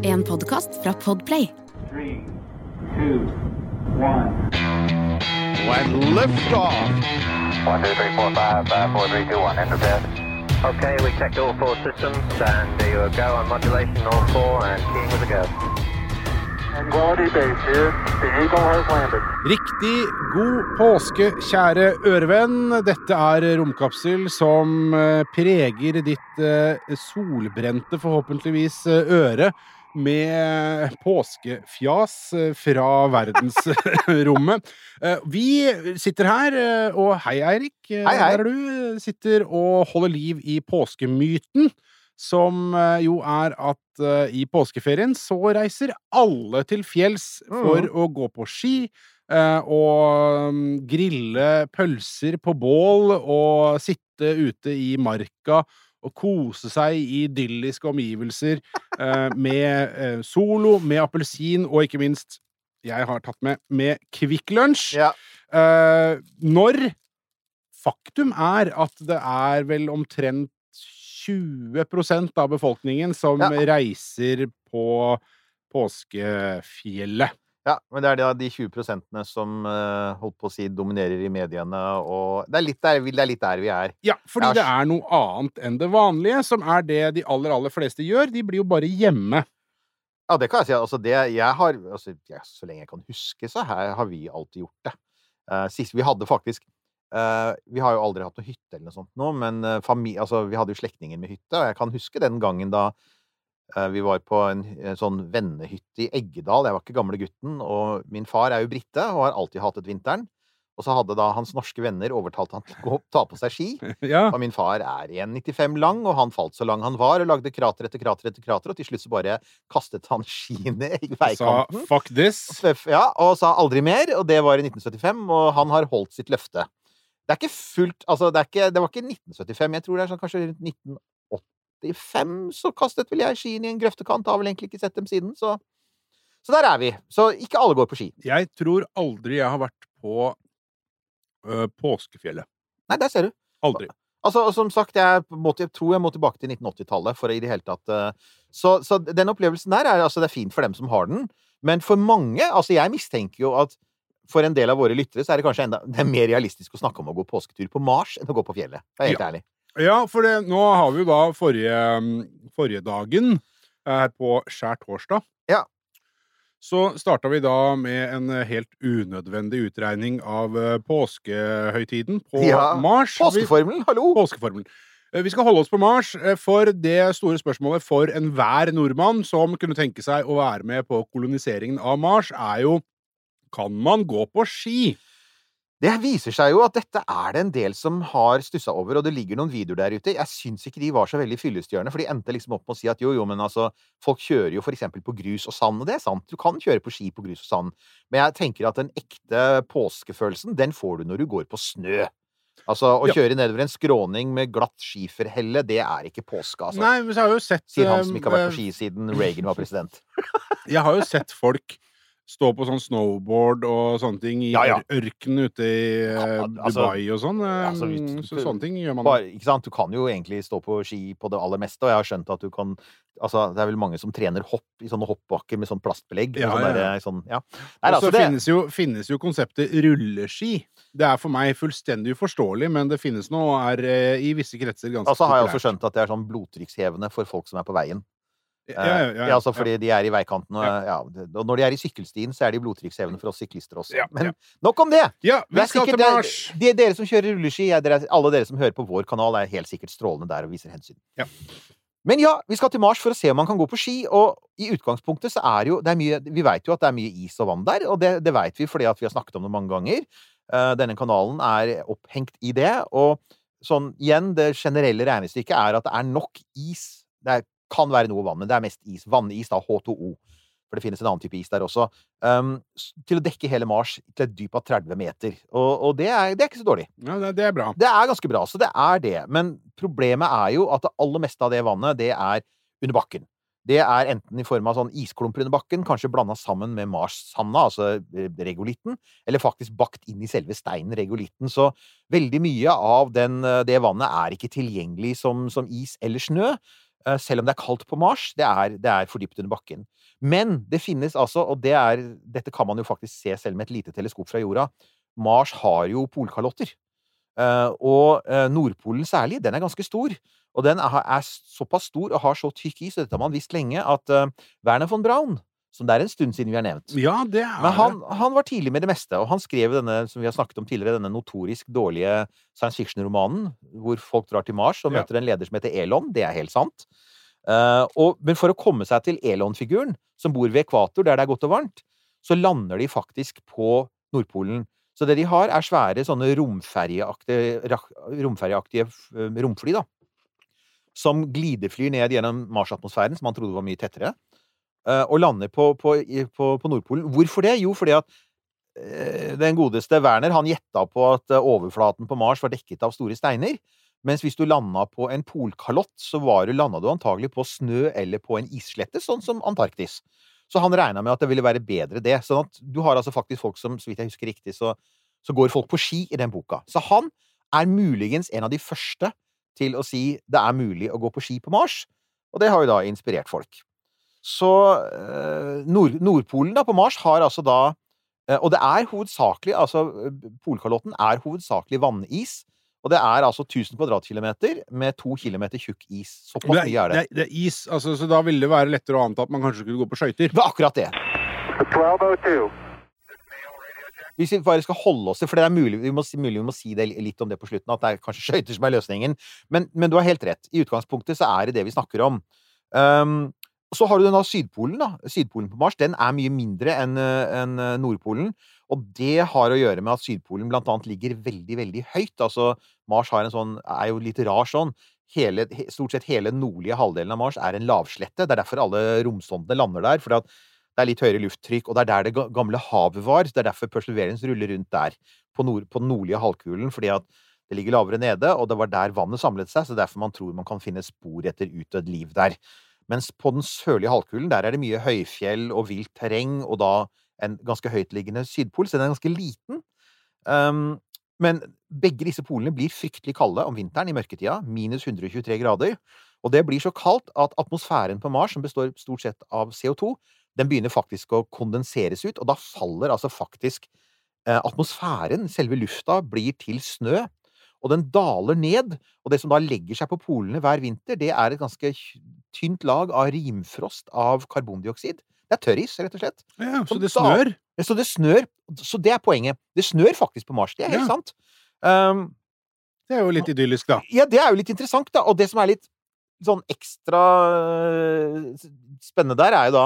En podkast fra Podplay. Three, two, one. When lift off. One, two, three, four, five, five, four, three, two, one. Enter bed. Okay, we checked all four systems, and there you go on modulation, all four, and keying with a go. Riktig god påske, kjære ørevenn. Dette er Romkapsel som eh, preger ditt eh, solbrente, forhåpentligvis, eh, øre med påskefjas fra verdensrommet. Vi sitter her, og hei, Eirik. Hei, hei. Der er du. Sitter og holder liv i påskemyten. Som eh, jo er at eh, i påskeferien så reiser alle til fjells for Mm. å gå på ski. eh, og mm, grille pølser på bål og sitte ute i marka og kose seg i idylliske omgivelser med solo, med appelsin og ikke minst jeg har tatt med med Kvikk Lunsj. Ja. Når faktum er at det er vel omtrent 20% av befolkningen som Ja. reiser på påskefjellet. Ja, men det er da de 20 prosentene som eh, holdt på å si dominerer i mediene, og det er litt der, det er litt der vi er. Ja, fordi det er noe annet enn det vanlige, som er det de aller, aller fleste gjør. De blir jo bare hjemme. Ja, det kan jeg si. Altså, det jeg har altså, ja, Så lenge jeg kan huske, så har vi alltid gjort det. Uh, sist vi hadde faktisk Vi har jo aldri hatt noe hytte eller noe sånt nå, men eh, altså, vi hadde jo slektninger med hytte, og jeg kan huske den gangen da eh, vi var på en, sånn vennehytte i Eggedal. Jeg var ikke gamle gutten, og min far er jo brite og har alltid hatet vinteren. Og så hadde da hans norske venner overtalt han til å gå opp, ta på seg ski. Ja. Og min far er 1,95 lang, og han falt så lang han var, og lagde krater etter krater etter krater, og til slutt så bare kastet han skiene i Sa 'fuck this'. Ja, og sa aldri mer, og det var i 1975, og han har holdt sitt løfte. Det er ikke fullt Altså, det, ikke, det var ikke 1975, jeg tror det er sånn kanskje rundt 1985 så kastet vel jeg skiene i en grøftekant, har vel egentlig ikke sett dem siden, så Så der er vi. Så ikke alle går på ski. Jeg tror aldri jeg har vært på ø, påskefjellet. Nei, der ser du. Aldri. Altså, som sagt, jeg, må, jeg tror jeg må tilbake til 1980-tallet for i det hele tatt eh, så, så den opplevelsen der er altså det er fint for dem som har den, men for mange Altså, jeg mistenker jo at for en del av våre lyttere så er det kanskje enda det er mer realistisk å snakke om å gå påsketur på Mars enn å gå på fjellet. Det er helt Ja. ærlig. Ja, for det, nå har vi jo da forrige, forrige dagen her på skjærtorsdag. Ja. Så starta vi da med en helt unødvendig utregning av eh, påskehøytiden på Ja, Mars. Påskeformelen, hallo! Påskeformelen. Eh, Vi skal holde oss på Mars, eh, for det store spørsmålet for enhver nordmann som kunne tenke seg å være med på koloniseringen av Mars, er jo kan man gå på ski? Det viser seg jo at dette er det en del som har stussa over, og det ligger noen videoer der ute. Jeg syns ikke de var så veldig fyllestgjørende, for de endte liksom opp med å si at jo, jo, men altså, folk kjører jo for eksempel på grus og sand, og det er sant, du kan kjøre på ski på grus og sand, men jeg tenker at den ekte påskefølelsen, den får du når du går på snø. Altså, å Ja. kjøre nedover en skråning med glatt skiferhelle, det er ikke påske, altså. Nei, men så har jeg jo sett Sier han som eh, ikke har vært på ski siden Reagan var president. Jeg har jo sett folk stå på sånn snowboard og sånne ting i Ja, ja. ørkenen ute i eh, Ja, altså- Dubai og sånn. eh, altså, så sånne ting gjør man. Bare, ikke sant? Du kan jo egentlig stå på ski på det aller meste, og jeg har skjønt at du kan Altså, det er vel mange som trener hopp i sånne hoppbakker med sånn plastbelegg. Ja, og sånn ja, sånn, ja. Nei, så altså, det, finnes, jo, finnes jo konseptet rulleski. Det er for meg fullstendig uforståelig, men det finnes nå og er eh, i visse kretser ganske populært. Og så har jeg også skjønt at det er sånn blodtrykkshevende for folk som er på veien. Ja, ja, ja, Eh, ja. altså fordi de er i veikanten, og, og når de er i sykkelstien, så er de blodtrykkshevende for oss syklister også. Men nok om det! Ja, Det vi er skal sikkert- til det- Mars! Dere som kjører rulleski, er dere, alle dere som hører på vår kanal, er helt sikkert strålende der og viser hensyn. Ja. Men ja, vi skal til Mars for å se om man kan gå på ski, og i utgangspunktet så er jo det er mye Vi veit jo at det er mye is og vann der, og det, det veit vi fordi at vi har snakket om det mange ganger. Eh, denne kanalen er opphengt i det, og sånn igjen, det generelle regnestykket er at det er nok is. Det er, kan være noe vann, men det er mest is. Vannis, da, H2O. For det finnes en annen type is der også. Um, til å dekke hele Mars til et dyp av 30 meter. Og, og det, er, det er ikke så dårlig. Ja, det, det er bra. Det er ganske bra, så det er det. Men problemet er jo at det aller meste av det vannet, det er under bakken. Det er enten i form av sånn isklumper under bakken, kanskje blanda sammen med marssanda, altså eh, regolitten, eller faktisk bakt inn i selve steinen, regolitten. Så veldig mye av den, eh, det vannet er ikke tilgjengelig som, som is eller snø. Eh, selv om det er kaldt på Mars. Det er, det er for dypt under bakken. Men det finnes altså, og det er, dette kan man jo faktisk se selv med et lite teleskop fra jorda, Mars har jo polkalotter. Eh, og eh, Nordpolen særlig, den er ganske stor. Og den er, såpass stor og har så tykk is, og dette har man visst lenge, at Werner von Braun, som det er en stund siden vi har nevnt Ja, det er men han, han var tidlig med det meste, og han skrev denne som vi har snakket om tidligere, denne notorisk dårlige science fiction-romanen hvor folk drar til Mars og Ja. møter en leder som heter Elon. Det er helt sant. Uh, og, men for å komme seg til Elon-figuren, som bor ved ekvator, der det er godt og varmt, så lander de faktisk på Nordpolen. Så det de har, er svære sånne romferjeaktige, romferjeaktige eh, romfly, da. Som glideflyr ned gjennom Mars-atmosfæren, som man trodde var mye tettere, og lander på, på, på, på Nordpolen. Hvorfor det? Jo, fordi at eh, den godeste Werner han gjetta på at eh, overflaten på Mars var dekket av store steiner. Mens hvis du landa på en polkalott, så var du, landa du antagelig på snø eller på en isslette, sånn som Antarktis. Så han regna med at det ville være bedre det. Sånn at du har altså faktisk folk som, så vidt jeg husker riktig, så, så går folk på ski i den boka. Så han er muligens en av de første til å si det er mulig å gå på ski på Mars. Og det har jo da inspirert folk. Så eh, Nord Nordpolen da på Mars har altså da eh, Og det er hovedsakelig Altså, eh, Polkalotten er hovedsakelig vannis. Og det er altså 1000 kvadratkilometer med to kilometer tjukk is. Såpass det, mye er det. er, det er is, altså, så da ville det være lettere å anta at man kanskje skulle gå på skøyter. Det var akkurat det. 1202. Hvis vi bare skal holde oss til For det er mulig vi må, mulig vi må si det litt om det på slutten, at det er kanskje skøyter som er løsningen. Men, men du har helt rett. I utgangspunktet så er det det vi snakker om. Um, så har du den da Sydpolen. da. Sydpolen på Mars den er mye mindre enn en eh, Nordpolen. Og det har å gjøre med at Sydpolen blant annet ligger veldig, veldig høyt. Altså, Mars sånn, er jo litt rar sånn. Hele, stort sett hele nordlige halvdelen av Mars er en lavslette. Det er derfor alle romsondene lander der. at det er litt høyere lufttrykk, og det er der det gamle havet var. Det er derfor Perseverance ruller rundt der, på, nord, på den nordlige halvkulen, fordi at det ligger lavere nede, og det var der vannet samlet seg, så er derfor man tror man kan finne spor etter utdødd liv der. Mens på den sørlige halvkulen, der er det mye høyfjell og vilt terreng, og da en ganske høytliggende sydpol, så den er ganske liten. Um, men begge disse polene blir fryktelig kalde om vinteren i mørketida, minus 123 grader. Og det blir så kaldt at atmosfæren på Mars, som består stort sett av CO2, den begynner faktisk å kondenseres ut, og da faller altså faktisk eh, atmosfæren, selve lufta, blir til snø. Og den daler ned, og det som da legger seg på polene hver vinter, det er et ganske tynt lag av rimfrost av karbondioksid. Det er tørris, rett og slett. Ja, så det snør. Da, Så det snør. Så det er poenget. Det snør faktisk på Mars. Det er helt Ja. sant. Um, Det er jo litt idyllisk, da. ja, det er jo litt interessant, da. Og det som er litt sånn ekstra øh, spennende der, er jo da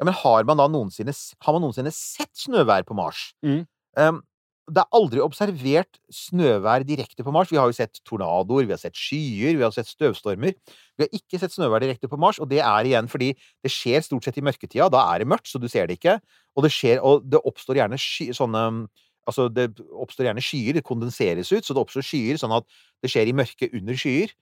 Ja, men har man da noensinne, har man noensinne sett snøvær på Mars? Mm. Um, det er aldri observert snøvær direkte på Mars. Vi har jo sett tornadoer, vi har sett skyer, vi har sett støvstormer. Vi har ikke sett snøvær direkte på Mars, og det er igjen fordi det skjer stort sett i mørketida. Da er det mørkt, så du ser det ikke. Og det, skjer, og det oppstår gjerne sky, sånne Altså, det oppstår gjerne skyer, det kondenseres ut, så det oppstår skyer, sånn at det skjer i mørket under skyer.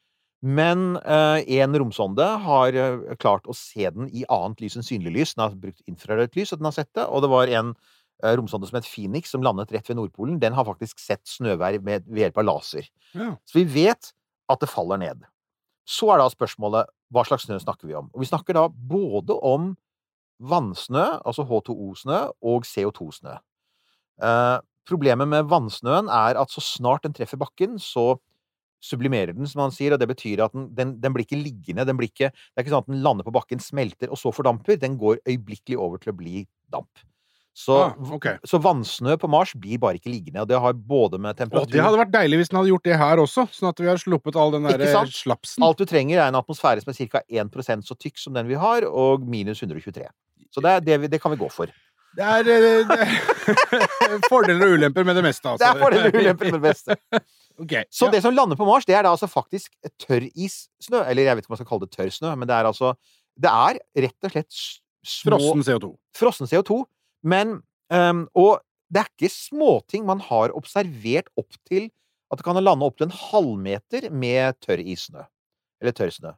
Men eh, en romsonde har eh, klart å se den i annet lys enn synlig lys. Den har brukt infrarødt lys, at den har sett det. Og det var en romsonde som het Phoenix, som landet rett ved Nordpolen. Den har faktisk sett snøvær med, ved hjelp av laser. Ja. Så vi vet at det faller ned. Så er da spørsmålet hva slags snø snakker vi om? Og vi snakker da både om vannsnø, altså H2O-snø, og CO2-snø. Eh, problemet med vannsnøen er at så snart den treffer bakken, så sublimerer den, som han sier, og det betyr at den, den, den blir ikke liggende. Den blir ikke, det er ikke sånn at den lander på bakken, smelter, og så fordamper. Den går øyeblikkelig over til å bli damp. Så, Ah, okay. så vannsnø på Mars blir bare ikke liggende, og det har både med temperatur temperatur det hadde vært deilig hvis den hadde gjort det her også, sånn at vi hadde sluppet all den der slapsen. Alt du trenger, er en atmosfære som er ca. 1 så tykk som den vi har, og minus 123. Så det, det, vi, det kan vi gå for. Det er, eh, det er fordeler og ulemper med det meste, altså. Det er fordeler og ulemper med det meste. Okay, Så ja. det som lander på Mars, det er da altså faktisk tørrissnø. Eller jeg vet ikke om man skal kalle det tørr snø, men det er altså Det er rett og slett små Frossen CO2. frossen CO2. Men um, Og det er ikke småting man har observert opp til at det kan lande opp til en halvmeter med tørr issnø. Eller tørr snø.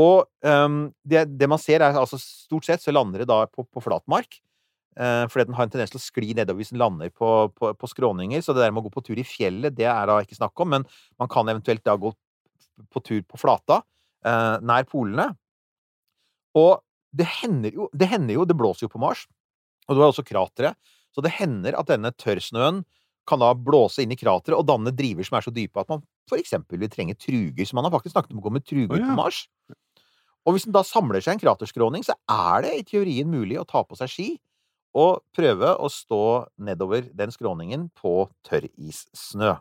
Og um, det, det man ser, er altså stort sett så lander det da på, på flatmark. Uh, fordi den har en tendens til å skli nedover hvis den lander på, på, på skråninger. Så det der med å gå på tur i fjellet, det er da ikke snakk om. Men man kan eventuelt da gå på tur på flata, uh, nær polene. Og det hender jo, det hender jo, det blåser jo på Mars, og du har også kratere, så det hender at denne tørrsnøen kan da blåse inn i krateret og danne driver som er så dype at man for eksempel vil trenge truger. Så man har faktisk snakket om å gå med truger oh, ja. på Mars. Og hvis den da samler seg en kraterskråning, så er det i teorien mulig å ta på seg ski og prøve å stå nedover den skråningen på tørrissnø.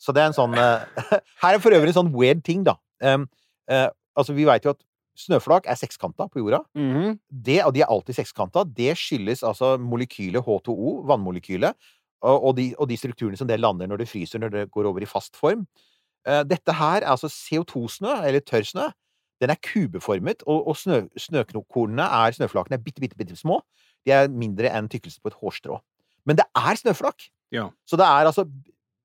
Så det er en sånn eh, Her er for øvrig en sånn weird ting, da. Um, uh, altså, vi veit jo at snøflak er sekskanta på jorda. Mhm. Det, og de er alltid sekskanta, det skyldes altså molekylet H2O, vannmolekylet, og, og, de, og de strukturene som det lander når det fryser, når det går over i fast form. Eh, dette her er altså CO2-snø, eller tørrsnø. Den er kubeformet, og, og snø, snøkornene er snøflakene er bitte, bitte, bitte små. De er mindre enn tykkelsen på et hårstrå. Men det er snøflak! Ja. Så det er altså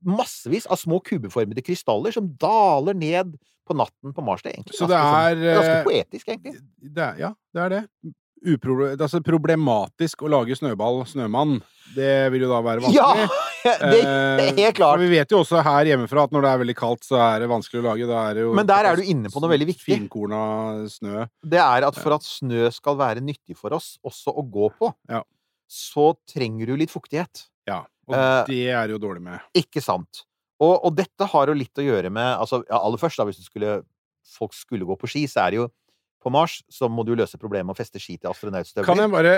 massevis av små kubeformede krystaller som daler ned på natten på Mars. Det er egentlig Så det ganske, sånn, er, er ganske eh, poetisk, egentlig. Det er, ja, det er det. Upro altså problematisk å lage snøball, snømann. Det vil jo da være Ja! vanskelig. Det, det er Eh, helt klart. Eh, vi vet jo også her hjemmefra at når det er veldig kaldt, så er det vanskelig å lage. Det Men der er du inne på noe veldig viktig. Finkorna snø. Det er at for at snø skal være nyttig for oss, også å gå på, Ja. så trenger du litt fuktighet. Ja. Og Eh, det er jo dårlig med. Ikke sant? Og, og dette har jo litt å gjøre med altså, ja, Aller først, da, hvis du skulle, folk skulle gå på ski, så er det jo På Mars så må du løse problemet med å feste ski til astronautstøvler. Kan jeg bare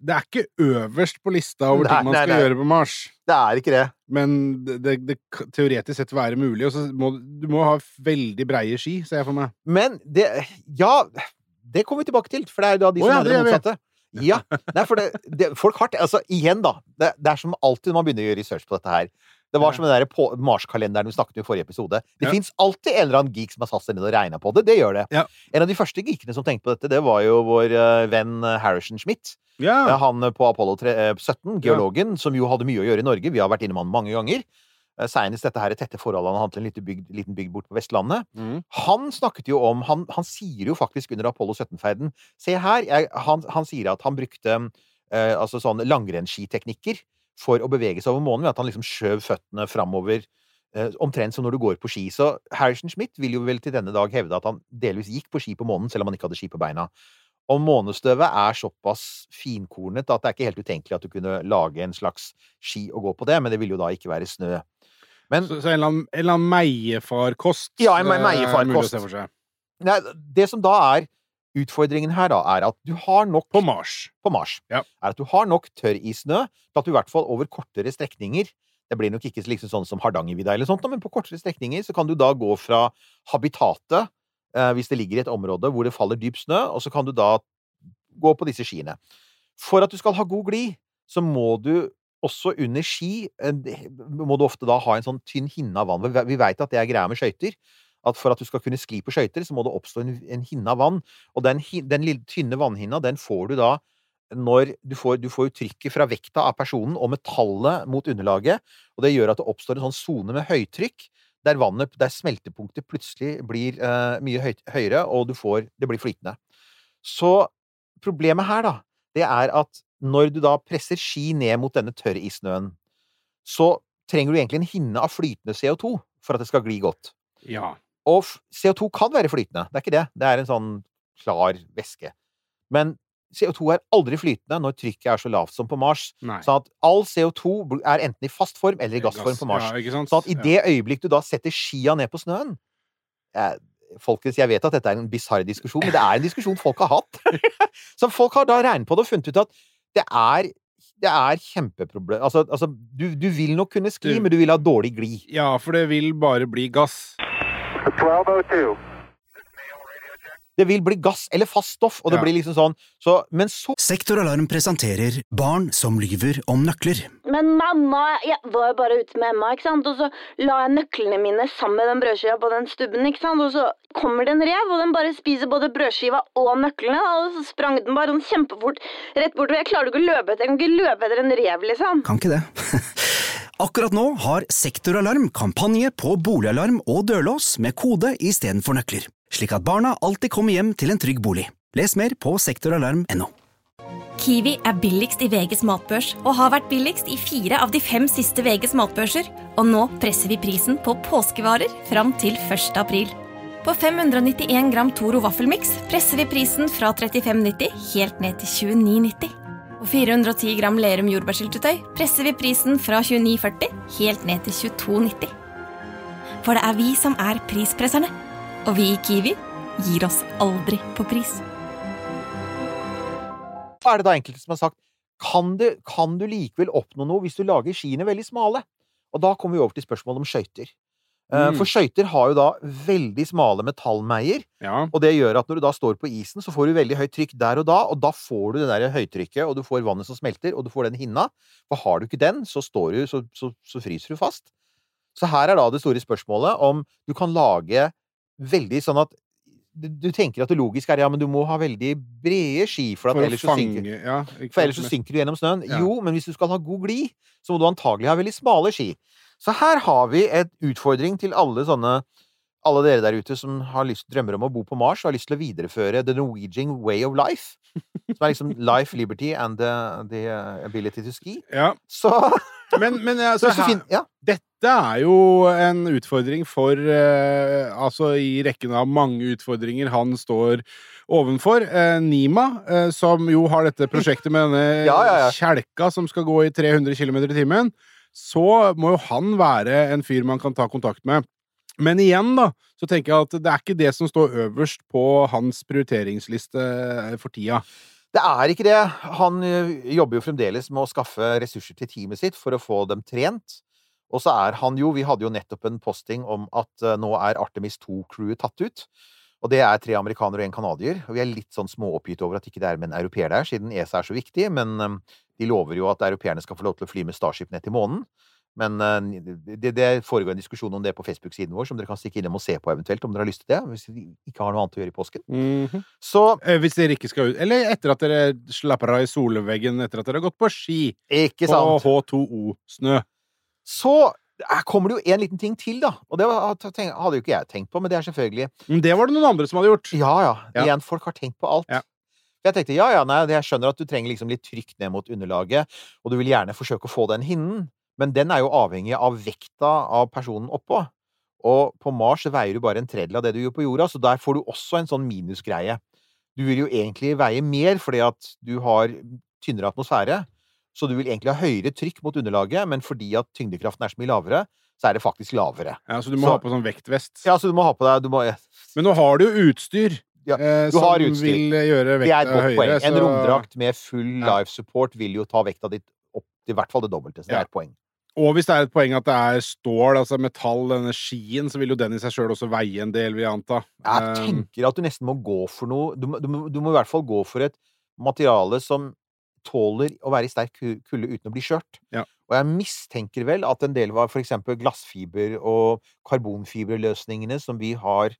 Det er ikke øverst på lista over Nei, ting man nei, skal nei. gjøre på Mars. Det er ikke det. Men det, det, det kan teoretisk sett være mulig. Og så må du må ha veldig breie ski, ser jeg for meg. Men det Ja, det kommer vi tilbake til, for det er jo da de oh, som ja, er det det motsatte. Ja. Nei, for det, det, folk har Altså, igjen, da. Det, det er som alltid når man begynner å gjøre research på dette her. Det var som den der Mars-kalenderen vi snakket om i forrige episode. Det Ja. fins alltid en eller annen geek som har satt seg ned og regna på det. Det gjør det. Ja. En av de første geekene som tenkte på dette, det var jo vår eh, venn eh, Harrison Schmidt. Ja. Eh, Han på Apollo tre- eh, 17, geologen, som jo hadde mye å gjøre i Norge. Vi har vært innom han mange ganger. Senest dette her tette forholdet han hadde til en liten bygd, liten bygd bort på Vestlandet. Mm. Han snakket jo om Han, han sier jo faktisk under Apollo 17-ferden Se her, jeg, han, han sier at han brukte eh, altså sånn langrennsskiteknikker for å bevege seg over månen, ved at han liksom skjøv føttene framover. Eh, omtrent som når du går på ski. Så Harrison Schmidt vil jo vel til denne dag hevde at han delvis gikk på ski på månen, selv om han ikke hadde ski på beina. Og månestøvet er såpass finkornet at det er ikke helt utenkelig at du kunne lage en slags ski og gå på det, men det vil jo da ikke være snø. Men Så, så en eller annen, meiefarkost Ja, en eh, meiefarkost. nei, det som da er utfordringen her, da, er at du har nok På Mars. på Mars, Ja. er at du har nok tørrisnø til at du i hvert fall over kortere strekninger Det blir nok ikke liksom sånn som Hardangervidda eller sånt, men på kortere strekninger så kan du da gå fra habitatet, eh, hvis det ligger i et område hvor det faller dyp snø, og så kan du da gå på disse skiene. For at du skal ha god glid, så må du også under ski eh, må du ofte da ha en sånn tynn hinne av vann. Vi- Vi veit at det er greia med skøyter. At for at du skal kunne skli på skøyter, så må det oppstå en, en hinne av vann. Og den, den lille tynne vannhinna, den får du da når du får, du får trykket fra vekta av personen og metallet mot underlaget, og det gjør at det oppstår en sånn sone med høytrykk, der, vannet, der smeltepunktet plutselig blir eh, mye høyt, høyere, og du får, det blir flytende. Så problemet her, da, det er at når du da presser ski ned mot denne tørrisnøen, så trenger du egentlig en hinne av flytende CO2 for at det skal gli godt. Ja. Og CO2 kan være flytende, det er ikke det. Det er en sånn klar væske. Men CO2 er aldri flytende når trykket er så lavt som på Mars. Nei. Sånn at all CO2 er enten i fast form eller i gassform på Mars. Ja. Sånn at i det øyeblikk du da setter skia ned på snøen jeg, Folkens, jeg vet at dette er en bisarr diskusjon, men det er en diskusjon folk har hatt. Så folk har da regnet på det og funnet ut at det er det er kjempeproblem Altså, altså du, du vil nok kunne skli, men du vil ha dårlig glid. ja, for det vil bare bli gass. 1202. Det vil bli gass eller fast stoff, og det Ja. blir liksom sånn så, Men så Sektoralarm presenterer Barn som lyver om nøkler. Men mamma, jeg var jo bare ute med Emma, ikke sant? og så la jeg nøklene mine sammen med den brødskiva på den stubben, ikke sant? og så kommer det en rev, og den bare spiser både brødskiva og nøklene, og så sprang den bare sånn kjempefort rett bortover. Jeg klarer ikke å løpe etter, jeg kan ikke løpe etter en rev, liksom. Kan ikke det. Akkurat nå har Sektoralarm kampanje på boligalarm og dørlås med kode istedenfor nøkler, slik at barna alltid kommer hjem til en trygg bolig. Les mer på sektoralarm.no. Kiwi er billigst i VGs matbørs og har vært billigst i fire av de fem siste VGs matbørser. Og nå presser vi prisen på påskevarer fram til 1. april. På 591 gram Toro vaffelmiks presser vi prisen fra 35,90 helt ned til 29,90. På 410 gram Lerum jordbærsyltetøy presser vi prisen fra 29,40 helt ned til 22,90. For det er vi som er prispresserne. Og vi i Kiwi gir oss aldri på pris. Så er det da enkelte som har sagt kan du, kan du likevel oppnå noe hvis du lager skiene veldig smale? Og da kommer vi over til spørsmålet om skøyter. Eh, Mm. For skøyter har jo da veldig smale metallmeier, Ja. og det gjør at når du da står på isen, så får du veldig høyt trykk der og da, og da får du det der høytrykket, og du får vannet som smelter, og du får den hinna. For har du ikke den, så, står du, så, så, så fryser du fast. Så her er da det store spørsmålet om du kan lage veldig sånn at du, tenker at det logiske er ja, men du må ha veldig brede ski, for at For ellers, ellers så fange synker ja, for ellers så synker du gjennom snøen. Ja. Jo, men hvis du skal ha god glid, så må du antagelig ha veldig smale ski. Så her har vi et utfordring til alle sånne alle dere der ute som har lyst, drømmer om å bo på Mars og har lyst til å videreføre the Norwegian way of life. Som er liksom life, liberty and the, the ability to ski. Ja. Så, Men, men altså, hvis her, ja. dette er jo en utfordring for eh, Altså i rekken av mange utfordringer han står ovenfor. Eh, Nima, eh, som jo har dette prosjektet med denne ja. kjelka som skal gå i 300 km i timen, så må jo han være en fyr man kan ta kontakt med. Men igjen, da, så tenker jeg at det er ikke det som står øverst på hans prioriteringsliste eh, for tida. Det er ikke det. Han jobber jo fremdeles med å skaffe ressurser til teamet sitt for å få dem trent. Og så er han jo Vi hadde jo nettopp en posting om at nå er Artemis 2-crewet tatt ut. Og det er tre amerikanere og en canadier. Og vi er litt sånn småoppgitt over at ikke det er med en europeer der, siden ESA er så viktig. Men de lover jo at europeerne skal få lov til å fly med Starship ned til månen. Men det, det foregår en diskusjon om det på Facebook-siden vår, som dere kan stikke innom og se på eventuelt, om dere har lyst til det. Hvis dere ikke har noe annet å gjøre i påsken. Så Eh, Hvis dere ikke skal ut Eller etter at dere slapper av i solveggen etter at dere har gått på ski Ikke på? H2O-snø. Så her kommer det jo en liten ting til, da. Og det hadde jo ikke jeg tenkt på, men det er selvfølgelig Men det var det noen andre som hadde gjort. Ja, ja. Ja. Igjen, folk har tenkt på alt. Ja. Jeg tenkte ja, ja, nei, jeg skjønner at du trenger liksom litt trykk ned mot underlaget, og du vil gjerne forsøke å få den hinnen, men den er jo avhengig av vekta av personen oppå. Og på Mars veier du bare en tredjedel av det du gjør på jorda, så der får du også en sånn minusgreie. Du vil jo egentlig veie mer fordi at du har tynnere atmosfære, så du vil egentlig ha høyere trykk mot underlaget, men fordi at tyngdekraften er så mye lavere, så er det faktisk lavere. Ja, så du må Så- ha på sånn vektvest. Ja, så du må ha på deg du må, Men nå har du jo utstyr Ja, eh, du har utstyr. vil gjøre Det er et vekta godt poeng. Så... En romdrakt med full Ja. life support vil jo ta vekta ditt opp til i hvert fall det dobbelte. Så det Ja. er et poeng. Og hvis det er et poeng at det er stål, altså metall, denne skien, så vil jo den i seg sjøl også veie en del, vil jeg anta. Jeg Eh, tenker at du nesten må gå for noe du må, du, du må i hvert fall gå for et materiale som tåler å være i sterk ku- kulde uten å bli skjørt. Ja. Og jeg mistenker vel at en del av for eksempel glassfiber- og karbonfiberløsningene som vi har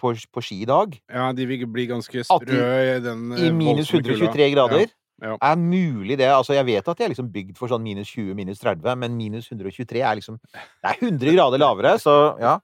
på, på ski i dag, ja, de vil bli ganske strø i den eh, i minus voldsomme kulda. 123 grader, Ja, ja. er mulig det. Altså, jeg vet at de er liksom bygd for sånn minus 20, minus 30, men minus 123 er liksom Det er 100 grader lavere, så ja.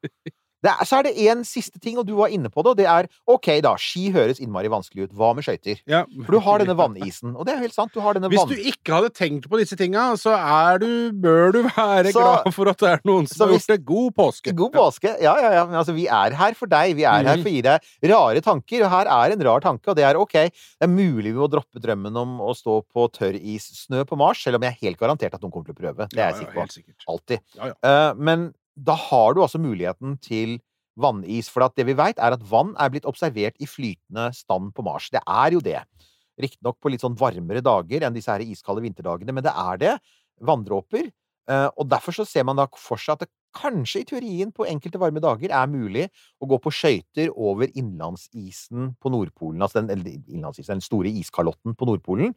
Er, så er det én siste ting, og du var inne på det, og det er OK, da, ski høres innmari vanskelig ut. Hva med skøyter? Ja. For du har denne vannisen, og det er helt sant. Du har denne Hvis du ikke hadde tenkt på disse tinga, så er du, bør du være Så- glad for at det er noen som har gjort det. God påske! God påske. Ja, ja, ja. Men altså, vi er her for deg. Vi er her Mhm. for å gi deg rare tanker. Og her er en rar tanke, og det er OK. Det er mulig vi må droppe drømmen om å stå på tørr is, snø på Mars, selv om jeg er helt garantert at noen kommer til å prøve. Det er jeg sikker på. Alltid. Ja, ja. Uh, men da har du altså muligheten til vannis. For det vi veit, er at vann er blitt observert i flytende stand på Mars. Det er jo det. Riktignok på litt sånn varmere dager enn disse iskalde vinterdagene, men det er det. Vanndråper. Eh, og derfor så ser man da for seg at det kanskje i teorien på enkelte varme dager er mulig å gå på skøyter over innlandsisen på Nordpolen. Altså den, innlandsisen, den store iskalotten på Nordpolen.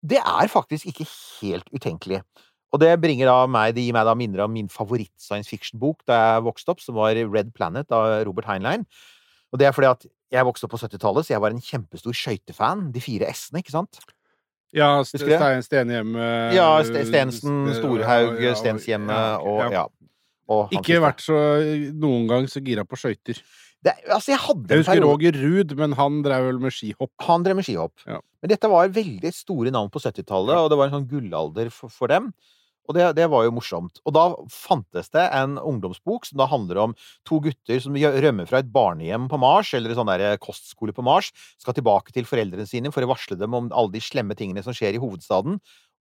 Det er faktisk ikke helt utenkelig. Og det bringer da meg, det gir meg da minner av min favoritt-science fiction-bok da jeg vokste opp, som var Red Planet av Robert Heinlein. Og det er fordi at jeg vokste opp på 70-tallet, så jeg var en kjempestor skøytefan. De fire S-ene, ikke sant? Ja, St Husker? Stein, Stenhjem eh, Ja, St- Stensen, St- Storhaug, ja, Stenshjemmet og ja. ja. Og han Ikke vært så noen gang så gira på skøyter. det, Altså, jeg Jeg husker Roger Ruud, men han drev vel med skihopp. Han drev med skihopp. Ja. Men dette var veldig store navn på 70-tallet, og det var en sånn gullalder for, for dem. Og det, det var jo morsomt. Og da fantes det en ungdomsbok som da handler om to gutter som rømmer fra et barnehjem på Mars, eller en sånn der kostskole på Mars, skal tilbake til foreldrene sine for å varsle dem om alle de slemme tingene som skjer i hovedstaden.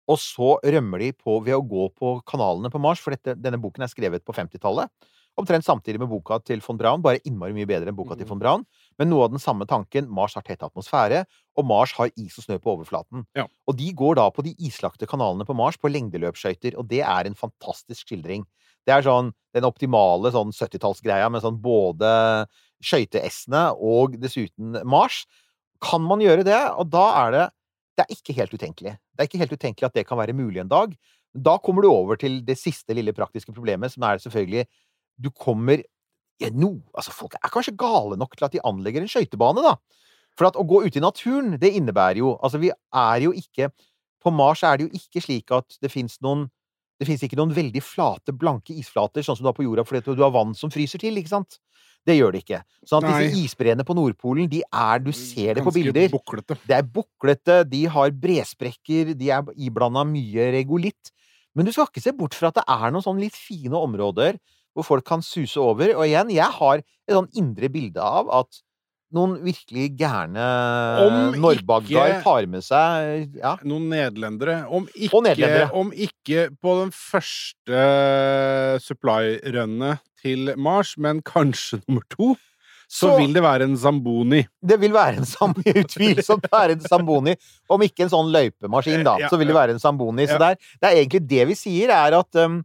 Og så rømmer de på ved å gå på kanalene på Mars, for dette, denne boken er skrevet på 50-tallet. Omtrent samtidig med boka til von Braun, bare innmari mye bedre enn boka til von Braun. Men noe av den samme tanken. Mars har tett atmosfære, og Mars har is og snø på overflaten. Ja. Og de går da på de islagte kanalene på Mars på lengdeløpsskøyter, og det er en fantastisk skildring. Det er sånn den optimale sånn 70-tallsgreia med sånn både skøyte-S-ene og dessuten Mars. Kan man gjøre det? Og da er det Det er ikke helt utenkelig. Det er ikke helt utenkelig at det kan være mulig en dag. Da kommer du over til det siste lille praktiske problemet, som er selvfølgelig Du kommer ja, no, altså Folk er kanskje gale nok til at de anlegger en skøytebane, da. For at å gå ut i naturen, det innebærer jo Altså, vi er jo ikke På Mars er det jo ikke slik at det fins noen det fins ikke noen veldig flate, blanke isflater, sånn som du har på jorda fordi du har vann som fryser til, ikke sant? Det gjør det ikke. Sånn at disse Nei. isbreene på Nordpolen, de er Du ser det på bilder. buklete. Det er buklete, de har bresprekker, de er iblanda mye regolitt. Men du skal ikke se bort fra at det er noen sånn litt fine områder hvor folk kan suse over. Og igjen, jeg har et sånn indre bilde av at noen virkelig gærne Norrbaggar tar med seg ja, Noen nederlendere. Om ikke, Og nederlendere. om ikke på den første supply-runnet til Mars, men kanskje nummer to, så, Så- vil det være en Zamboni. Det vil være en Zamboni, utvilsomt være en Zamboni. Om ikke en sånn løypemaskin, da, så vil det være en Zamboni. Så det er, det er egentlig det vi sier, er at um,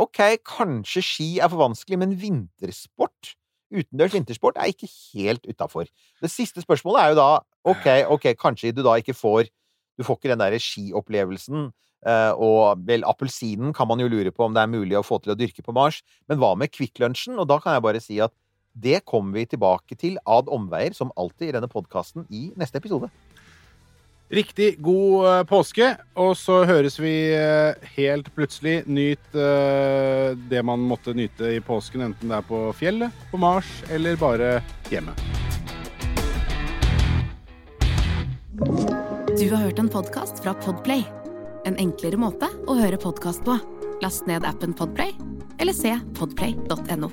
ok, kanskje ski er for vanskelig, men vintersport, utendørs vintersport, er ikke helt utafor. Det siste spørsmålet er jo da ok, ok, kanskje du da ikke får Du får ikke den derre skiopplevelsen. eh, og vel, appelsinen kan man jo lure på om det er mulig å få til å dyrke på Mars. Men hva med Kvikk Lunsjen? Og da kan jeg bare si at det kommer vi tilbake til ad omveier, som alltid i denne podkasten, i neste episode. Riktig god eh, påske, og så høres vi eh, helt plutselig. Nyt eh, det man måtte nyte i påsken, enten det er på fjellet, på Mars eller bare hjemme. Du har hørt en podkast fra Podplay. En enklere måte å høre podkast på. Last ned appen Podplay, eller se podplay.no.